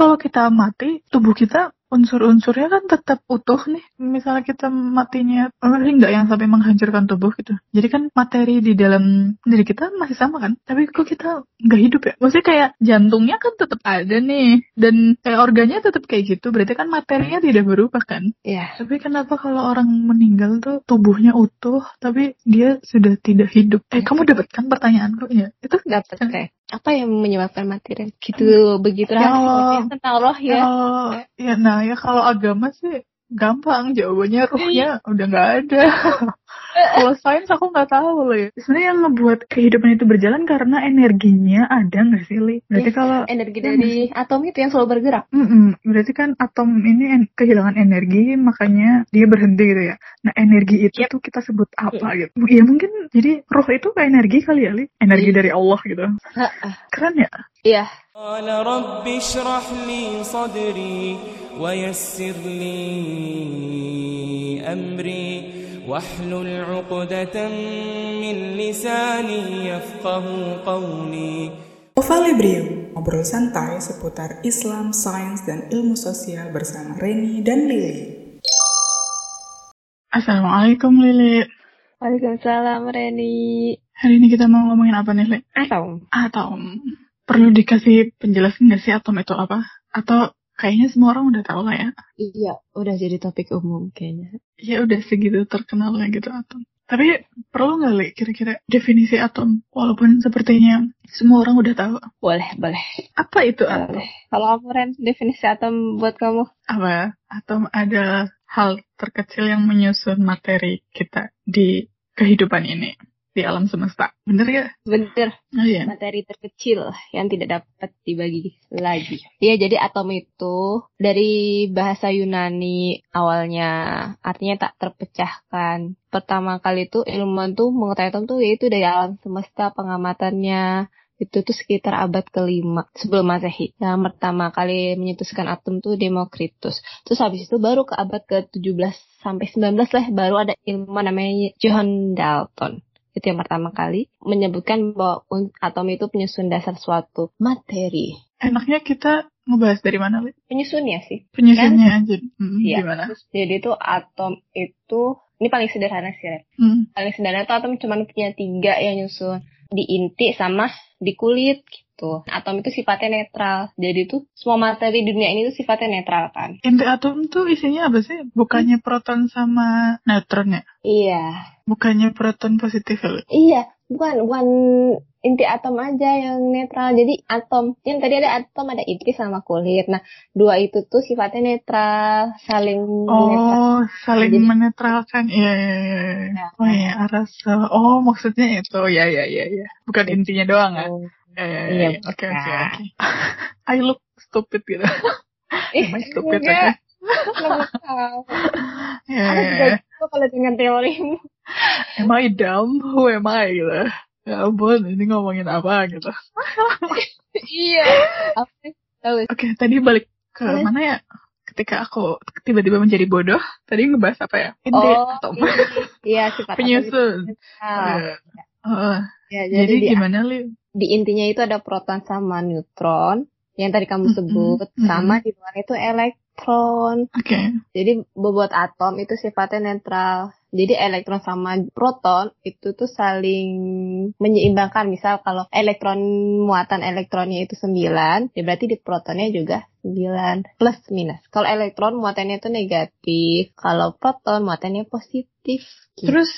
kalau kita mati, tubuh kita unsur-unsurnya kan tetap utuh nih. Misalnya kita matinya, tapi nggak yang sampai menghancurkan tubuh gitu. Jadi kan materi di dalam diri kita masih sama kan. Tapi kok kita nggak hidup ya? Maksudnya kayak jantungnya kan tetap ada nih. Dan kayak organnya tetap kayak gitu. Berarti kan materinya tidak berubah kan? Iya. Tapi kenapa kalau orang meninggal tuh tubuhnya utuh, tapi dia sudah tidak hidup? Eh, kamu dapat kan pertanyaanku ya? Itu Dapat kayak apa yang menyebabkan mati Ren? Gitu begitu Ya Allah. rahasia tentang roh ya. Oh, ya nah ya kalau agama sih gampang jawabannya ruhnya udah nggak ada. kalau sains aku nggak tahu loh ya. Sebenarnya yang ngebuat kehidupan itu berjalan karena energinya ada nggak sih Li? Berarti Iya. kalau Energi dari atom itu yang selalu bergerak. Mm-mm, berarti kan atom ini en- kehilangan energi makanya dia berhenti gitu ya. Nah energi itu Yep. tuh kita sebut apa gitu? Ya mungkin jadi roh itu kayak energi kali ya Li? Energi Iya. dari Allah gitu. Keren ya? Iya. قال رب اشرح لي صدري ويسر لي أمري واحلل عقدة من لساني يفقه قولي Ova Librium, ngobrol santai seputar Islam, sains, dan ilmu sosial bersama Reni dan Lili. Assalamualaikum Lili. Waalaikumsalam Reni. Hari ini kita mau ngomongin apa nih Li? Atom. Atom. Perlu dikasih penjelasan nggak sih atom itu apa? Atau kayaknya semua orang udah tahu lah ya. Iya, udah jadi topik umum kayaknya. Ya udah segitu terkenalnya gitu atom. Tapi perlu nggak Li kira-kira definisi atom? Walaupun sepertinya semua orang udah tahu. Boleh, boleh. Apa itu atom? Boleh. Kalau kamu Ren, definisi atom buat kamu? Apa? Atom adalah hal terkecil yang menyusun materi kita di kehidupan ini. Di alam semesta. Bener ya? Bener, Oh iya. materi terkecil yang tidak dapat dibagi lagi. Iya, jadi atom itu dari bahasa Yunani awalnya artinya tak terpecahkan. Pertama kali itu ilmuwan tuh mengetahui atom tuh yaitu dari alam semesta pengamatannya itu tuh sekitar abad kelima sebelum masehi. Yang pertama kali menyetuskan atom tuh Demokritus. Terus habis itu baru ke abad ke-17 sampai 19 lah baru ada ilmuwan namanya John Dalton itu yang pertama kali menyebutkan bahwa atom itu penyusun dasar suatu materi. Enaknya kita ngebahas dari mana, Li? Penyusunnya sih. Penyusunnya aja. Hmm, Iya. Gimana? Terus Jadi itu atom itu ini paling sederhana sih, Ren. Hmm. Paling sederhana itu atom cuma punya tiga yang nyusun di inti sama di kulit gitu. Atom itu sifatnya netral. Jadi tuh semua materi di dunia ini tuh sifatnya netral kan. Inti atom tuh isinya apa sih? Bukannya proton sama neutron ya? Iya. Bukannya proton positif ya? Iya, bukan bukan inti atom aja yang netral. Jadi atom yang tadi ada atom ada inti sama kulit. Nah, dua itu tuh sifatnya netral, saling netral. Oh, saling Jadi- menetralkan. Iya, iya, iya. Ya. Oh iya, arasa. Oh, maksudnya itu. Ya, ya, ya, ya. Bukan intinya doang ya? Oh. Ya, ya, Iya, ya. Oke, oke, oke. I look stupid gitu. Am I stupid aja? Kenapa tahu? Ya, Aku ya, juga ya. suka kalau dengan teorimu. Am I dumb? Who am I? Gitu. Ya ampun, ini ngomongin apa gitu. iya. Oke, tadi balik ke mana ya? Ketika aku tiba-tiba menjadi bodoh, tadi ngebahas apa ya? Inti Oh, ini. Iya, sifat Penyusun. Iya. Heeh. Ya, jadi jadi, di, gimana, Li? Di intinya itu ada proton sama neutron yang tadi kamu sebut, mm-mm. sama di luar itu elektron. Oke. Jadi bobot atom itu sifatnya netral. Jadi elektron sama proton itu tuh saling menyeimbangkan. Misal kalau elektron muatan elektronnya itu 9, ya berarti di protonnya juga 9 plus minus. Kalau elektron muatannya itu negatif, kalau proton muatannya positif. Gitu. Terus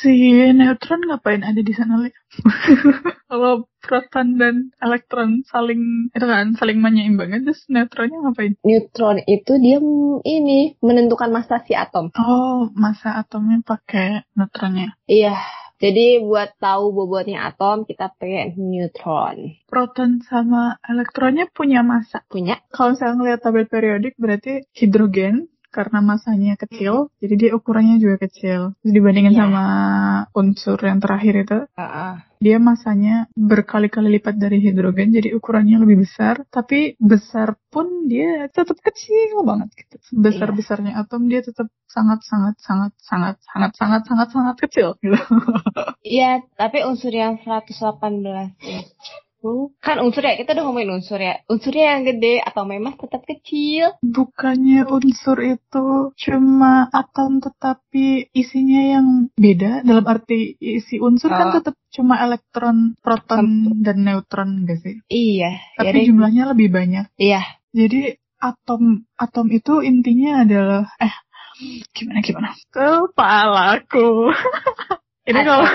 si neutron ngapain ada di sana? Kalau proton dan elektron saling itu kan saling menyeimbangkan, terus neutronnya ngapain? neutron itu dia ini menentukan massa si atom. Oh, masa atomnya pakai neutronnya. Iya. Jadi buat tahu bobotnya atom kita pakai neutron. Proton sama elektronnya punya massa. Punya Kalau misalnya ngeliat tabel periodik berarti hidrogen karena masanya kecil, jadi dia ukurannya juga kecil. Terus dibandingin Iya. sama unsur yang terakhir itu, Heeh. dia masanya berkali-kali lipat dari hidrogen, jadi ukurannya lebih besar. Tapi besar pun dia tetap kecil banget gitu. Besar besarnya atom dia tetap sangat sangat sangat sangat sangat sangat sangat sangat kecil gitu. Iya, tapi unsur yang 118 ya. Kan unsur ya kita udah ngomongin unsur ya unsurnya yang gede atau memang tetap kecil Bukannya unsur itu cuma atom tetapi isinya yang beda dalam arti isi unsur kan Oh. tetap cuma elektron, proton dan neutron enggak sih? iya ya Tapi deh. jumlahnya lebih banyak. iya Jadi atom atom itu intinya adalah eh gimana gimana? Kepalaku. Ini kalau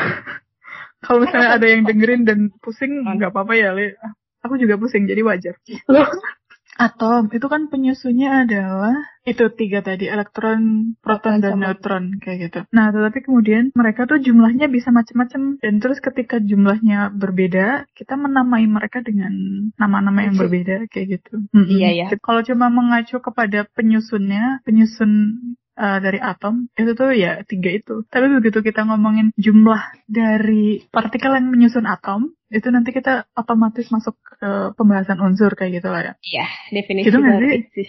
kalau misalnya ada yang dengerin dan pusing nggak apa-apa ya, Le. Aku juga pusing jadi wajar. Loh, atom itu kan penyusunnya adalah itu tiga tadi elektron, proton dan sama- neutron kayak gitu. Nah, tetapi kemudian mereka tuh jumlahnya bisa macam-macam dan terus ketika jumlahnya berbeda, kita menamai mereka dengan nama-nama yang berbeda kayak gitu. Mm-mm. Iya, ya. Kalau cuma mengacu kepada penyusunnya, penyusun uh, dari atom itu tuh ya tiga itu. Tapi begitu kita ngomongin jumlah dari partikel yang menyusun atom, itu nanti kita otomatis masuk ke pembahasan unsur kayak gitu lah ya. iya definisi Gitu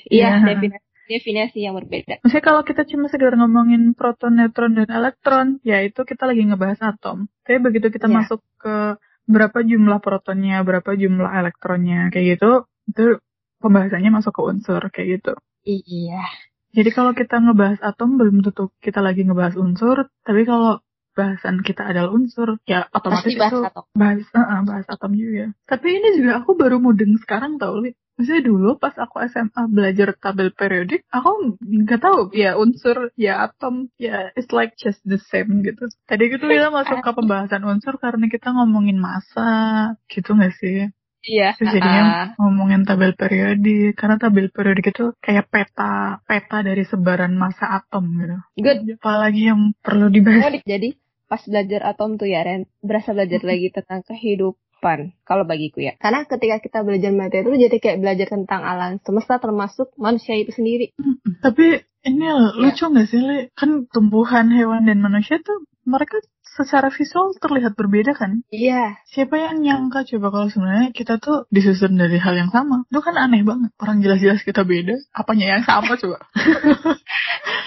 iya Iya. definisi definisi yang berbeda Maksudnya kalau kita cuma sekedar ngomongin proton, neutron, dan elektron, ya itu kita lagi ngebahas atom. Tapi begitu kita Iya. masuk ke berapa jumlah protonnya, berapa jumlah elektronnya, kayak gitu, itu pembahasannya masuk ke unsur, kayak gitu. iya Jadi kalau kita ngebahas atom belum tentu kita lagi ngebahas unsur, tapi kalau bahasan kita adalah unsur, ya otomatis pasti bahas itu atom bahas eh, eh, bahas atom juga. Tapi ini juga aku baru mudeng sekarang tau, Li. Maksudnya dulu pas aku SMA belajar tabel periodik, aku nggak tahu ya unsur, ya atom, ya it's like just the same gitu. Tadi gitu kita masuk ke pembahasan unsur karena kita ngomongin massa, gitu nggak sih? Iya Terus ah, jadinya ngomongin tabel periodik, karena tabel periodik itu kayak peta peta dari sebaran massa atom gitu. good Apalagi yang perlu dibahas. Oh, di- jadi pas belajar atom tuh ya Ren berasa belajar lagi tentang kehidupan kalau bagiku ya karena ketika kita belajar materi itu jadi kayak belajar tentang alam semesta termasuk manusia itu sendiri. Tapi ini lucu nggak sih, Li? Kan tumbuhan, hewan, dan manusia tuh mereka secara visual terlihat berbeda kan? iya Siapa yang nyangka coba kalau sebenarnya kita tuh disusun dari hal yang sama? Itu kan aneh banget. Orang jelas-jelas kita beda. Apanya yang sama coba?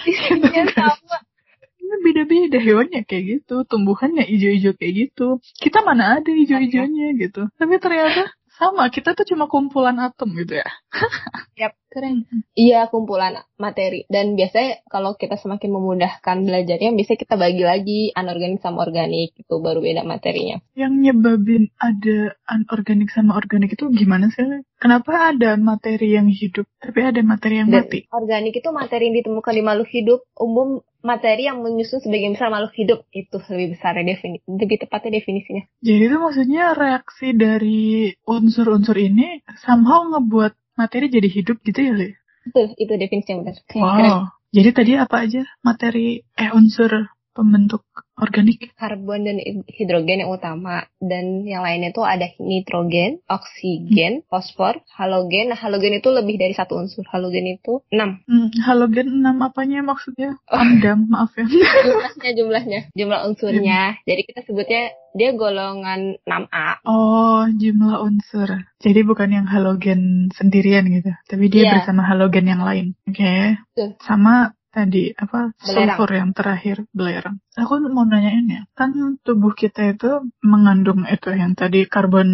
isinya sama beda-beda hewannya kayak gitu, tumbuhannya hijau-hijau kayak gitu. Kita mana ada hijau-hijaunya gitu. Tapi ternyata sama, kita tuh cuma kumpulan atom gitu ya. Yap. Keren. iya kumpulan materi dan biasanya kalau kita semakin memudahkan belajarnya biasanya kita bagi lagi anorganik sama organik itu baru beda materinya Yang nyebabin ada anorganik sama organik itu gimana sih? Kenapa ada materi yang hidup, tapi ada materi yang Dan mati? organik itu materi yang ditemukan di makhluk hidup umum materi yang menyusun sebagian besar makhluk hidup itu lebih besar defini lebih tepatnya definisinya Jadi itu maksudnya reaksi dari unsur-unsur ini somehow ngebuat materi jadi hidup gitu ya, Le? Betul, itu definisi yang benar. Wow. keren. Jadi tadi apa aja materi eh unsur pembentuk organik? Karbon dan hidrogen yang utama dan yang lainnya itu ada nitrogen, oksigen, fosfor, halogen. Nah, halogen itu lebih dari satu unsur. Halogen itu 6. Hmm, halogen 6 apanya maksudnya? Oh. Amdam, maaf ya. Jumlahnya jumlahnya, jumlah unsurnya. Jadi kita sebutnya dia golongan 6A. Oh, jumlah unsur. Jadi bukan yang halogen sendirian gitu, tapi dia Iya. bersama halogen yang lain. Oke. Betul. Sama tadi apa Belerang. sulfur yang terakhir belerang. Aku mau nanyain ya, kan tubuh kita itu mengandung itu yang tadi karbon,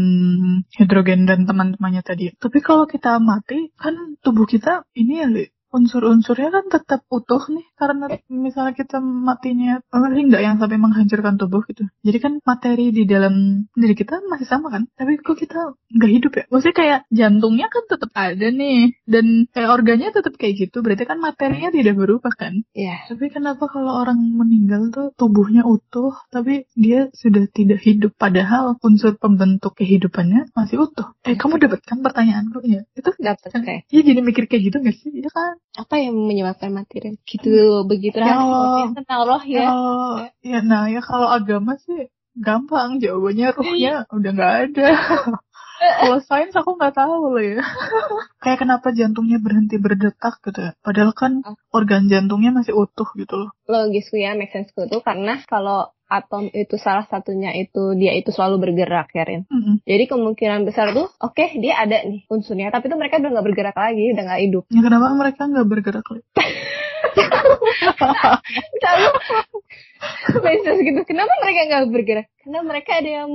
hidrogen dan teman-temannya tadi. Tapi kalau kita mati, kan tubuh kita ini ya unsur-unsurnya kan tetap utuh nih karena misalnya kita matinya paling nggak yang sampai menghancurkan tubuh gitu. Jadi kan materi di dalam diri kita masih sama kan? Tapi kok kita nggak hidup ya? Maksudnya kayak jantungnya kan tetap ada nih dan kayak organnya tetap kayak gitu berarti kan materinya tidak berubah kan? Iya. tapi kenapa kalau orang meninggal tuh tubuhnya utuh tapi dia sudah tidak hidup padahal unsur pembentuk kehidupannya masih utuh? Eh kamu dapat kan pertanyaanku ya itu Dapat kayak Iya jadi mikir kayak gitu gak sih? Iya kan? Apa yang menyebabkan mati Ren? Gitu begitu Ya tentang roh ya. Kalau ya nah ya kalau agama sih gampang jawabannya ruhnya udah nggak ada. kalau sains aku nggak tahu loh ya. Kayak kenapa jantungnya berhenti berdetak gitu ya? Padahal kan organ jantungnya masih utuh gitu loh. Logisku ya, make sense tuh karena kalau atom itu salah satunya itu dia itu selalu bergerak ya Rin. Mm-mm. Jadi kemungkinan besar tuh, oke dia ada nih unsurnya, tapi tuh mereka udah nggak bergerak lagi, udah nggak hidup. Ya kenapa mereka nggak bergerak? Li? Selalu Pisces gitu. Kenapa mereka nggak bergerak? Karena mereka ada yang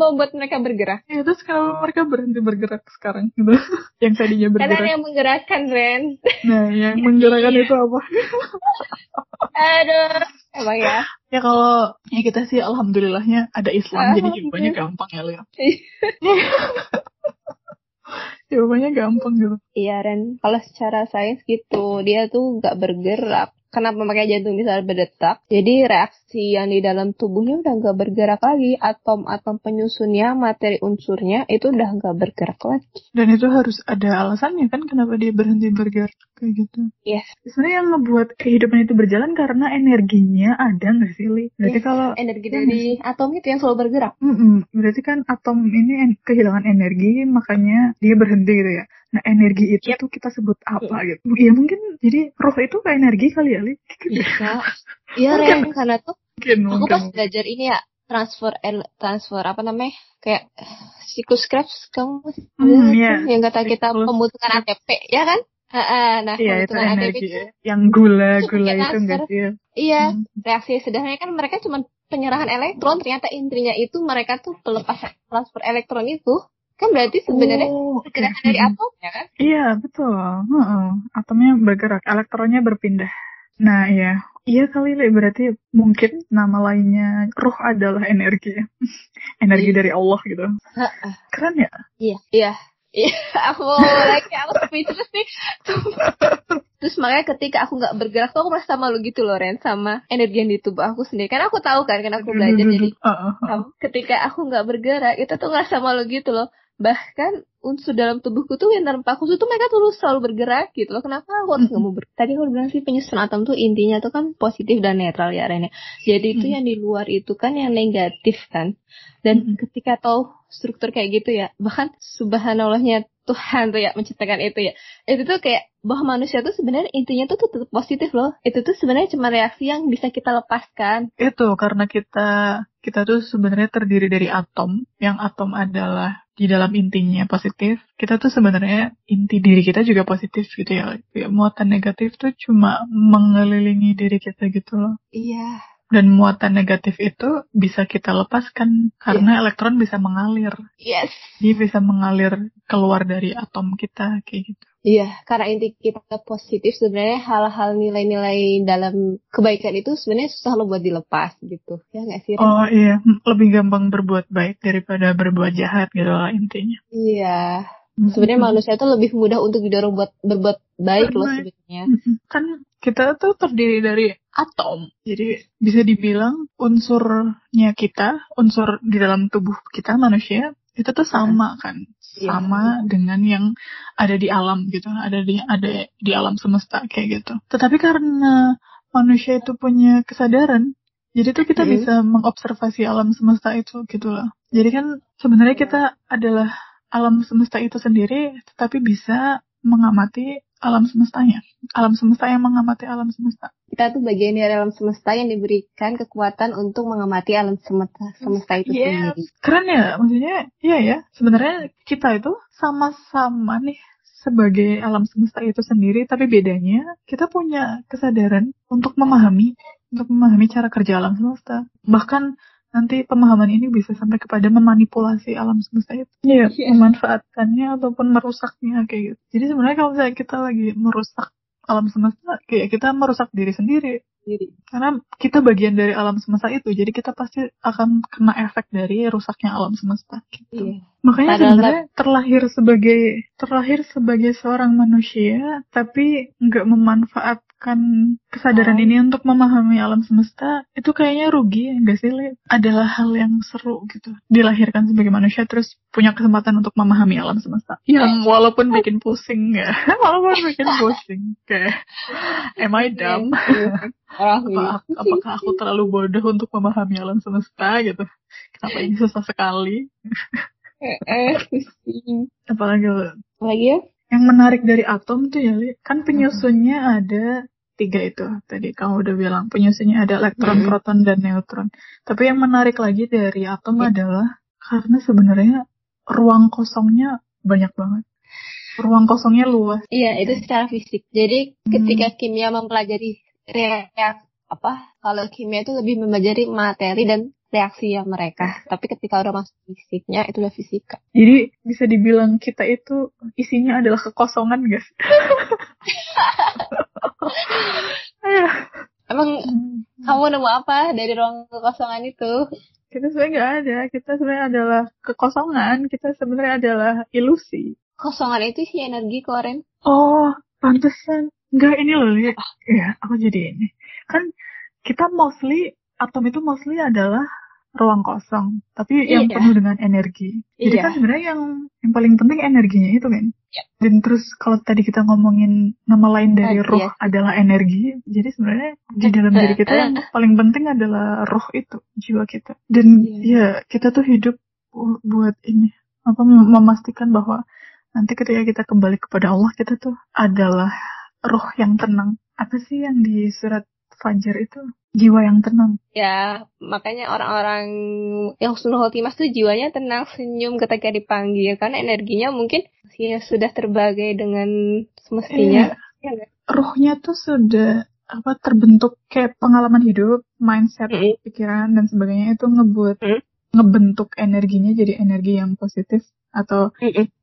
membuat mereka bergerak. Ya terus kenapa mereka berhenti bergerak sekarang gitu? yang tadinya Karena ada bergerak. yang menggerakkan, Ren. Nah, yang menggerakkan itu apa? Aduh. Emang ya. Ya kalau ya kita sih alhamdulillahnya ada Islam jadi jawabannya gampang ya Leo. jawabannya gampang gitu. Iya, Ren. Kalau secara sains gitu, dia tuh nggak bergerak. Kenapa makanya jantung bisa berdetak? Jadi reaksi yang di dalam tubuhnya udah nggak bergerak lagi. Atom-atom penyusunnya, materi unsurnya itu udah nggak bergerak lagi. Dan itu harus ada alasannya kan kenapa dia berhenti bergerak kayak gitu. Yes. Sebenarnya yang ngebuat kehidupan itu berjalan karena energinya ada nggak sih Li? Berarti Yes. kalau Energi dari atom itu yang selalu bergerak. Mm-mm. berarti kan atom ini en- kehilangan energi makanya dia berhenti gitu ya. Nah energi itu Yep. tuh kita sebut apa gitu? Ya mungkin jadi roh itu kayak energi kali ya Li? Bisa. Iya, Mungkin. Ren. Karena tuh Mungkin aku mungkin. pas belajar ini ya, transfer el- transfer apa namanya? Kayak siklus Krebs kamu Hmm, iya. kan? yang kata kita Siklus pembentukan ATP, ya kan? Ha-ha, nah, Iya itu energi itu ya. Yang gula-gula Itu enggak sih? ya? Iya, Hmm. reaksi sederhananya kan mereka cuma penyerahan elektron, ternyata intinya itu mereka tuh pelepas transfer elektron itu kan berarti sebenarnya Oh, pergerakan dari Hmm. atom ya kan? Iya betul. Heeh. Atomnya bergerak, elektronnya berpindah. Nah iya, iya kali Li. berarti mungkin nama lainnya roh adalah energi, ya. energi Iya. dari Allah gitu. Keren ya? Iya, iya. Iya, aku lagi aku speechless nih. Terus makanya ketika aku nggak bergerak tuh aku merasa malu gitu loh Ren sama energi yang di tubuh aku sendiri. Karena aku tahu kan, karena aku belajar jadi Heeh. Tahu, ketika aku nggak bergerak itu tuh ngerasa malu gitu loh bahkan unsur dalam tubuhku tuh yang tanpa aku tuh mereka terus selalu bergerak gitu loh. Kenapa aku harus nggak mau bergerak tadi aku bilang sih penyusunan atom tuh intinya tuh kan positif dan netral ya Ren ya. jadi itu Mhm. yang di luar itu kan yang negatif kan. Dan Mhm. ketika tahu struktur kayak gitu ya bahkan subhanallahnya Tuhan tuh ya menciptakan itu ya. Itu tuh kayak bahwa manusia tuh sebenarnya intinya tuh tetap positif loh. Itu tuh sebenarnya cuma reaksi yang bisa kita lepaskan. Itu karena kita kita tuh sebenarnya terdiri dari atom, yang atom adalah di dalam intinya positif. Kita tuh sebenarnya inti diri kita juga positif gitu ya. Ya, Muatan negatif tuh cuma mengelilingi diri kita gitu loh. iya Dan muatan negatif itu bisa kita lepaskan karena elektron bisa mengalir. yes Dia bisa mengalir keluar dari atom kita kayak gitu. Iya, karena inti kita positif sebenarnya hal-hal nilai-nilai dalam kebaikan itu sebenarnya susah lo buat dilepas gitu. Ya nggak sih? Ren? Oh iya, lebih gampang berbuat baik daripada berbuat jahat gitu lah intinya. Iya. Sebenarnya manusia itu lebih mudah untuk didorong buat berbuat baik loh sebenarnya. Kan kita tuh terdiri dari atom. Jadi bisa dibilang unsurnya kita, unsur di dalam tubuh kita manusia itu tuh sama kan. Iya. Sama dengan yang ada di alam gitu, ada di ada di alam semesta kayak gitu. Tetapi karena manusia itu punya kesadaran, jadi tuh kita Hmm. bisa mengobservasi alam semesta itu gitu loh. Jadi kan sebenarnya kita adalah alam semesta itu sendiri, tetapi bisa mengamati alam semestanya. Alam semesta yang mengamati alam semesta. Kita tuh bagian dari alam semesta yang diberikan kekuatan untuk mengamati alam semesta semesta itu Yes. sendiri. Keren ya, maksudnya iya ya. Sebenarnya kita itu sama-sama nih sebagai alam semesta itu sendiri, tapi bedanya kita punya kesadaran untuk memahami, untuk memahami cara kerja alam semesta. Bahkan nanti pemahaman ini bisa sampai kepada memanipulasi alam semesta itu. Iya, Yes. memanfaatkannya ataupun merusaknya kayak gitu. Jadi sebenarnya kalau misalnya kita lagi merusak alam semesta, kayak kita merusak diri sendiri. Sendiri. Karena kita bagian dari alam semesta itu, jadi kita pasti akan kena efek dari rusaknya alam semesta. Gitu. Iya. Makanya Padahal sebenarnya terlahir sebagai terlahir sebagai seorang manusia, tapi nggak memanfaatkan kesadaran Oh. ini untuk memahami alam semesta, itu kayaknya rugi, nggak sih? Le? Adalah hal yang seru gitu. Dilahirkan sebagai manusia terus punya kesempatan untuk memahami alam semesta. Yang walaupun bikin pusing ya, walaupun bikin pusing. Kayak, am I dumb? Orang Apa, apakah aku terlalu bodoh untuk memahami alam semesta gitu? Kenapa ini susah sekali? Eh, eh, pusing. Apalagi lo- Lagi ya? Yang menarik dari atom tuh ya, kan penyusunnya ada tiga itu. Tadi kamu udah bilang penyusunnya ada elektron, Mm-mm. proton, dan neutron. Tapi yang menarik lagi dari atom Ya. adalah karena sebenarnya ruang kosongnya banyak banget. Ruang kosongnya luas. Iya, itu secara fisik. Jadi Hmm. ketika kimia mempelajari reaksi apa kalau kimia itu lebih mempelajari materi dan reaksi yang mereka tapi ketika udah masuk fisiknya itu udah fisika Jadi bisa dibilang kita itu isinya adalah kekosongan guys. Emang Hmm. kamu nemu apa dari ruang kekosongan itu Kita sebenarnya nggak ada. Kita sebenarnya adalah kekosongan. Kita sebenarnya adalah ilusi. kosongan itu isi energi kemarin Oh, pantesan. Enggak ini loh, lihat. Ya, aku jadi ini. Kan kita mostly atom itu mostly adalah ruang kosong, tapi yang Iya. penuh dengan energi. Jadi Iya. kan sebenarnya yang yang paling penting energinya itu kan. Iya. Dan terus kalau tadi kita ngomongin nama lain dari Energi, roh ya. adalah energi, jadi sebenarnya di dalam diri kita yang paling penting adalah roh itu, jiwa kita. Dan Iya. ya kita tuh hidup bu- buat ini apa mem- memastikan bahwa nanti ketika kita kembali kepada Allah kita tuh adalah roh yang tenang. Apa sih yang di surat Fajar itu? Jiwa yang tenang. Ya, makanya orang-orang yang husnul khotimah tuh jiwanya tenang, senyum ketika dipanggil. Karena energinya mungkin ya sudah terbagai dengan semestinya. Ya nggak? Rohnya tuh sudah apa terbentuk kayak pengalaman hidup, mindset, Mm-mm. pikiran dan sebagainya itu ngebuat Mm. ngebentuk energinya jadi energi yang positif atau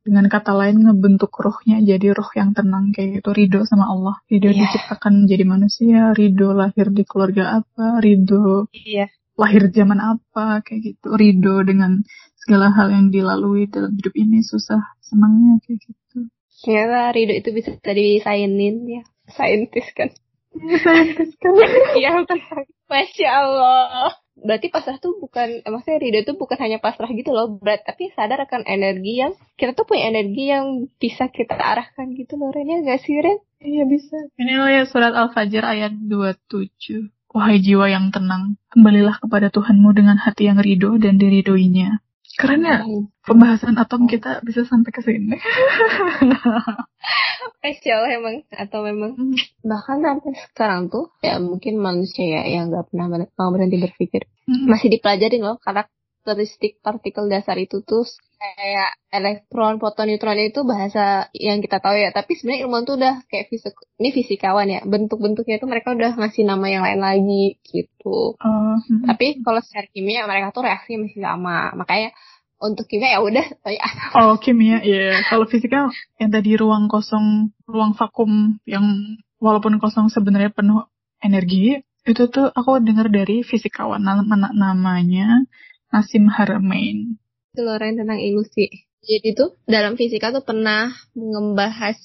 dengan kata lain ngebentuk rohnya jadi roh yang tenang kayak gitu ridho sama Allah ridho Iya. diciptakan jadi manusia ridho lahir di keluarga apa ridho Iya. lahir zaman apa kayak gitu ridho dengan segala hal yang dilalui dalam hidup ini susah senangnya kayak gitu Ternyata Rido itu bisa disainin ya. Saintis kan. Iya, saintis kan kan. Masya Allah. Berarti pasrah tuh bukan, eh, maksudnya Rido itu bukan hanya pasrah gitu loh, berat, tapi sadar akan energi yang, kita tuh punya energi yang bisa kita arahkan gitu loh, Ren, ya gak sih, Ren? iya bisa. Ini lihat surat al-fajr ayat 27 wahai jiwa yang tenang kembalilah kepada Tuhanmu dengan hati yang ridho dan diridoinya keren ya? Pembahasan atom kita bisa sampai ke sini Allah emang, atau memang, bahkan sampai sekarang tuh, ya mungkin manusia ya yang gak pernah mau berhenti berpikir, masih dipelajarin loh karakteristik partikel dasar itu tuh kayak elektron, proton, neutron itu bahasa yang kita tahu ya. Tapi sebenarnya ilmuwan tuh udah kayak fisik, ini fisikawan ya. Bentuk-bentuknya itu mereka udah ngasih nama yang lain lagi gitu. Oh, hmm. Tapi kalau secara kimia mereka tuh reaksi masih sama. Makanya untuk kimia ya udah ya Oh, kimia, iya. Kalau fisika yang tadi ruang kosong, ruang vakum yang walaupun kosong sebenarnya penuh energi, itu tuh aku dengar dari fisikawan nama namanya Nasim Haramain. itu tentang ilusi. Jadi tuh dalam fisika tuh pernah membahas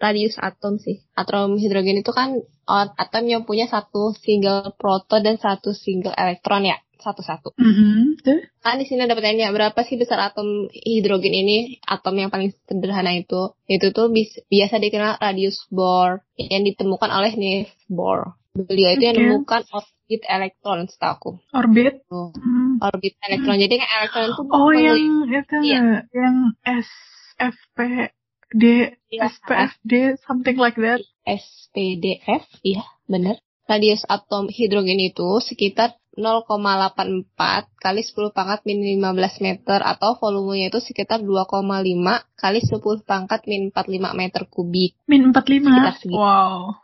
radius atom sih. Atom hidrogen itu kan atom yang punya satu single proton dan satu single elektron ya, satu-satu. Tuh. Kan di sini ada pertanyaan berapa sih besar atom hidrogen ini? Atom yang paling sederhana itu, itu tuh bis- biasa dikenal radius Bohr yang ditemukan oleh Niels Bohr. Beliau itu yang menemukan orbit elektron, setahu Orbit. aku. Hmm. Orbit elektron. Jadi kan elektron itu Oh, yang itu Iya. nggak? yang SFPD, Iya. SPFD, something like that. SPDF, iya bener. Radius atom hidrogen itu sekitar 0,84 kali 10 pangkat min 15 meter atau volumenya itu sekitar 2,5 kali 10 pangkat min 45 meter kubik. Min 45. Sekitar segitu. Wow.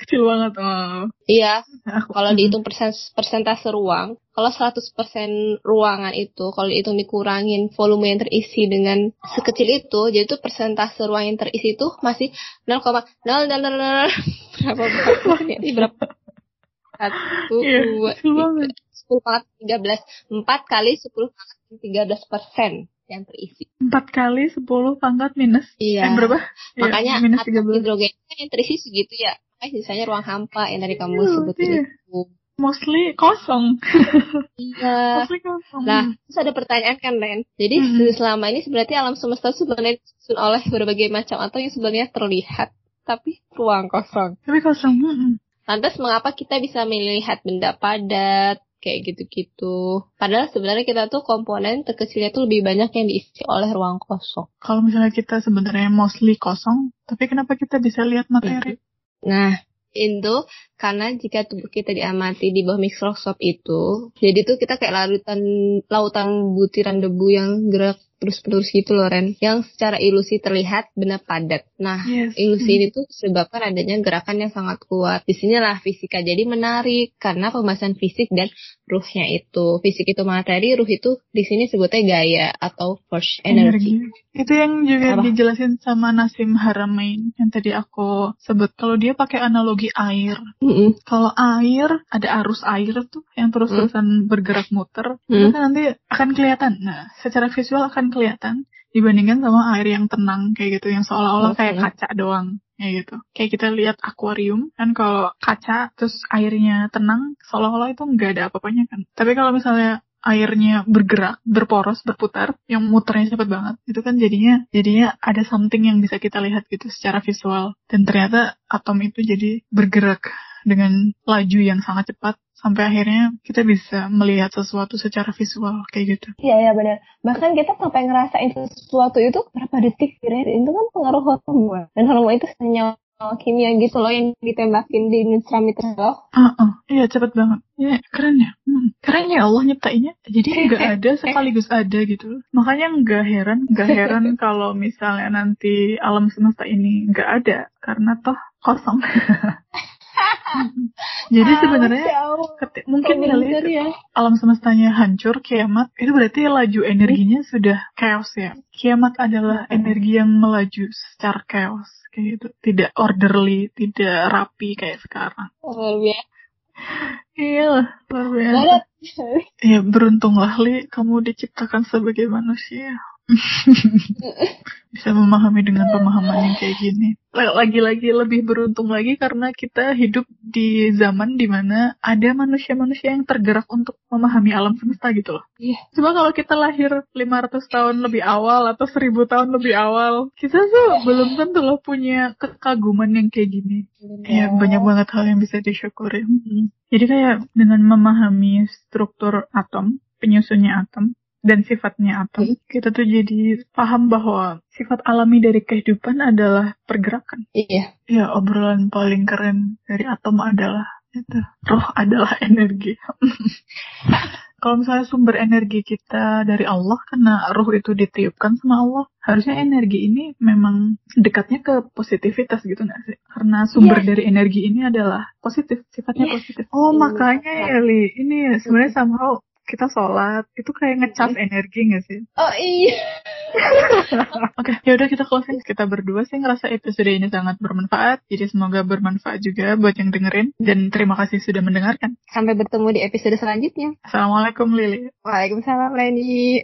Kecil banget. Wow. Iya, kalau dihitung persen, persentase ruang, kalau 100% ruangan itu, kalau dihitung dikurangin volume yang terisi dengan sekecil itu, jadi itu persentase ruang yang terisi itu masih 0,000 berapa berapa berapa? Satu, Iya, dua, tiga, sepuluh pangkat tiga belas, empat kali sepuluh pangkat tiga belas persen yang terisi. 4 kali 10 pangkat minus. Iya. Eh, berapa? Iya, Makanya minus atom 13. hidrogen kan yang terisi segitu ya. Makanya sisanya ruang hampa yang tadi kamu Iya, sebutin iya. itu. Mostly kosong. Iya. Mostly kosong. Nah, terus ada pertanyaan kan, Ren. Jadi Mhm. selama ini sebenarnya alam semesta sebenarnya disusun oleh berbagai macam atau yang sebenarnya terlihat, tapi ruang kosong. Tapi kosong. mm-mm. Lantas mengapa kita bisa melihat benda padat, kayak gitu-gitu. Padahal sebenarnya kita tuh komponen terkecilnya tuh lebih banyak yang diisi oleh ruang kosong. Kalau misalnya kita sebenarnya mostly kosong, tapi kenapa kita bisa lihat materi? Nah, itu karena jika tubuh kita diamati di bawah mikroskop itu, jadi tuh kita kayak lautan lautan butiran debu yang gerak terus-menerus gitu loh Ren. Yang secara ilusi terlihat benar padat. Nah, Yes. ilusi ini tuh disebabkan adanya gerakan yang sangat kuat. Di sinilah fisika jadi menarik karena pembahasan fisik dan ruhnya itu. Fisik itu materi, ruh itu di sini sebutnya gaya atau force energy. Itu yang juga Apa? dijelasin sama Nasim Haramain yang tadi aku sebut. Kalau dia pakai analogi air. Mm-mm. Kalau air, ada arus air tuh yang terus-terusan bergerak muter. Itu Hmm. kan nanti akan kelihatan. Nah, secara visual akan kelihatan dibandingkan sama air yang tenang kayak gitu. Yang seolah-olah kayak Oke. kaca doang. Kayak gitu. Kayak kita lihat akuarium kan kalau kaca terus airnya tenang seolah-olah itu nggak ada apa-apanya kan. Tapi kalau misalnya airnya bergerak, berporos, berputar, yang muternya cepet banget. Itu kan jadinya jadinya ada something yang bisa kita lihat gitu secara visual. Dan ternyata atom itu jadi bergerak dengan laju yang sangat cepat sampai akhirnya kita bisa melihat sesuatu secara visual kayak gitu. Iya, iya benar. Bahkan kita sampai ngerasain sesuatu itu berapa detik Ren. Itu kan pengaruh hormon. Dan hormon itu senyawa kimia gitu loh yang ditembakin di nutramitra loh. Ah, ah. iya cepet banget. Ya keren ya. Hmm. Keren ya Allah nyiptainnya. Jadi nggak ada sekaligus ada gitu. Makanya nggak heran, nggak heran kalau misalnya nanti alam semesta ini nggak ada karena toh kosong. Jadi sebenarnya keti- mungkin kali ya. alam semestanya hancur, kiamat, itu berarti laju energinya sudah chaos ya. Kiamat adalah energi yang melaju secara chaos, kayak gitu. Tidak orderly, tidak rapi kayak sekarang. Luar biasa. Iya lah, luar biasa. Banget. Ya beruntunglah Li, kamu diciptakan sebagai manusia. Bisa memahami dengan pemahaman yang kayak gini. Lagi-lagi lebih beruntung lagi karena kita hidup di zaman di mana ada manusia-manusia yang tergerak untuk memahami alam semesta gitu loh. Iya. Coba kalau kita lahir 500 tahun lebih awal atau 1000 tahun lebih awal, kita tuh belum tentu loh punya kekaguman yang kayak gini. Ya, banyak banget hal yang bisa disyukuri. Jadi kayak dengan memahami struktur atom, penyusunnya atom, dan sifatnya atom, kita tuh jadi paham bahwa sifat alami dari kehidupan adalah pergerakan. Iya. Ya, obrolan paling keren dari atom adalah itu. Roh adalah energi. Kalau misalnya sumber energi kita dari Allah, karena roh itu ditiupkan sama Allah, harusnya energi ini memang dekatnya ke positivitas gitu nggak sih? Karena sumber dari energi ini adalah positif, sifatnya Yes. positif. Oh, Iya. makanya ya, Li, ini sebenarnya somehow kita sholat, itu kayak ngecas energi nggak sih? Oh iya. Oke, ya udah kita closing. Kita berdua sih ngerasa episode ini sangat bermanfaat. Jadi semoga bermanfaat juga buat yang dengerin. Dan terima kasih sudah mendengarkan. Sampai bertemu di episode selanjutnya. Assalamualaikum Lili. Waalaikumsalam Reni.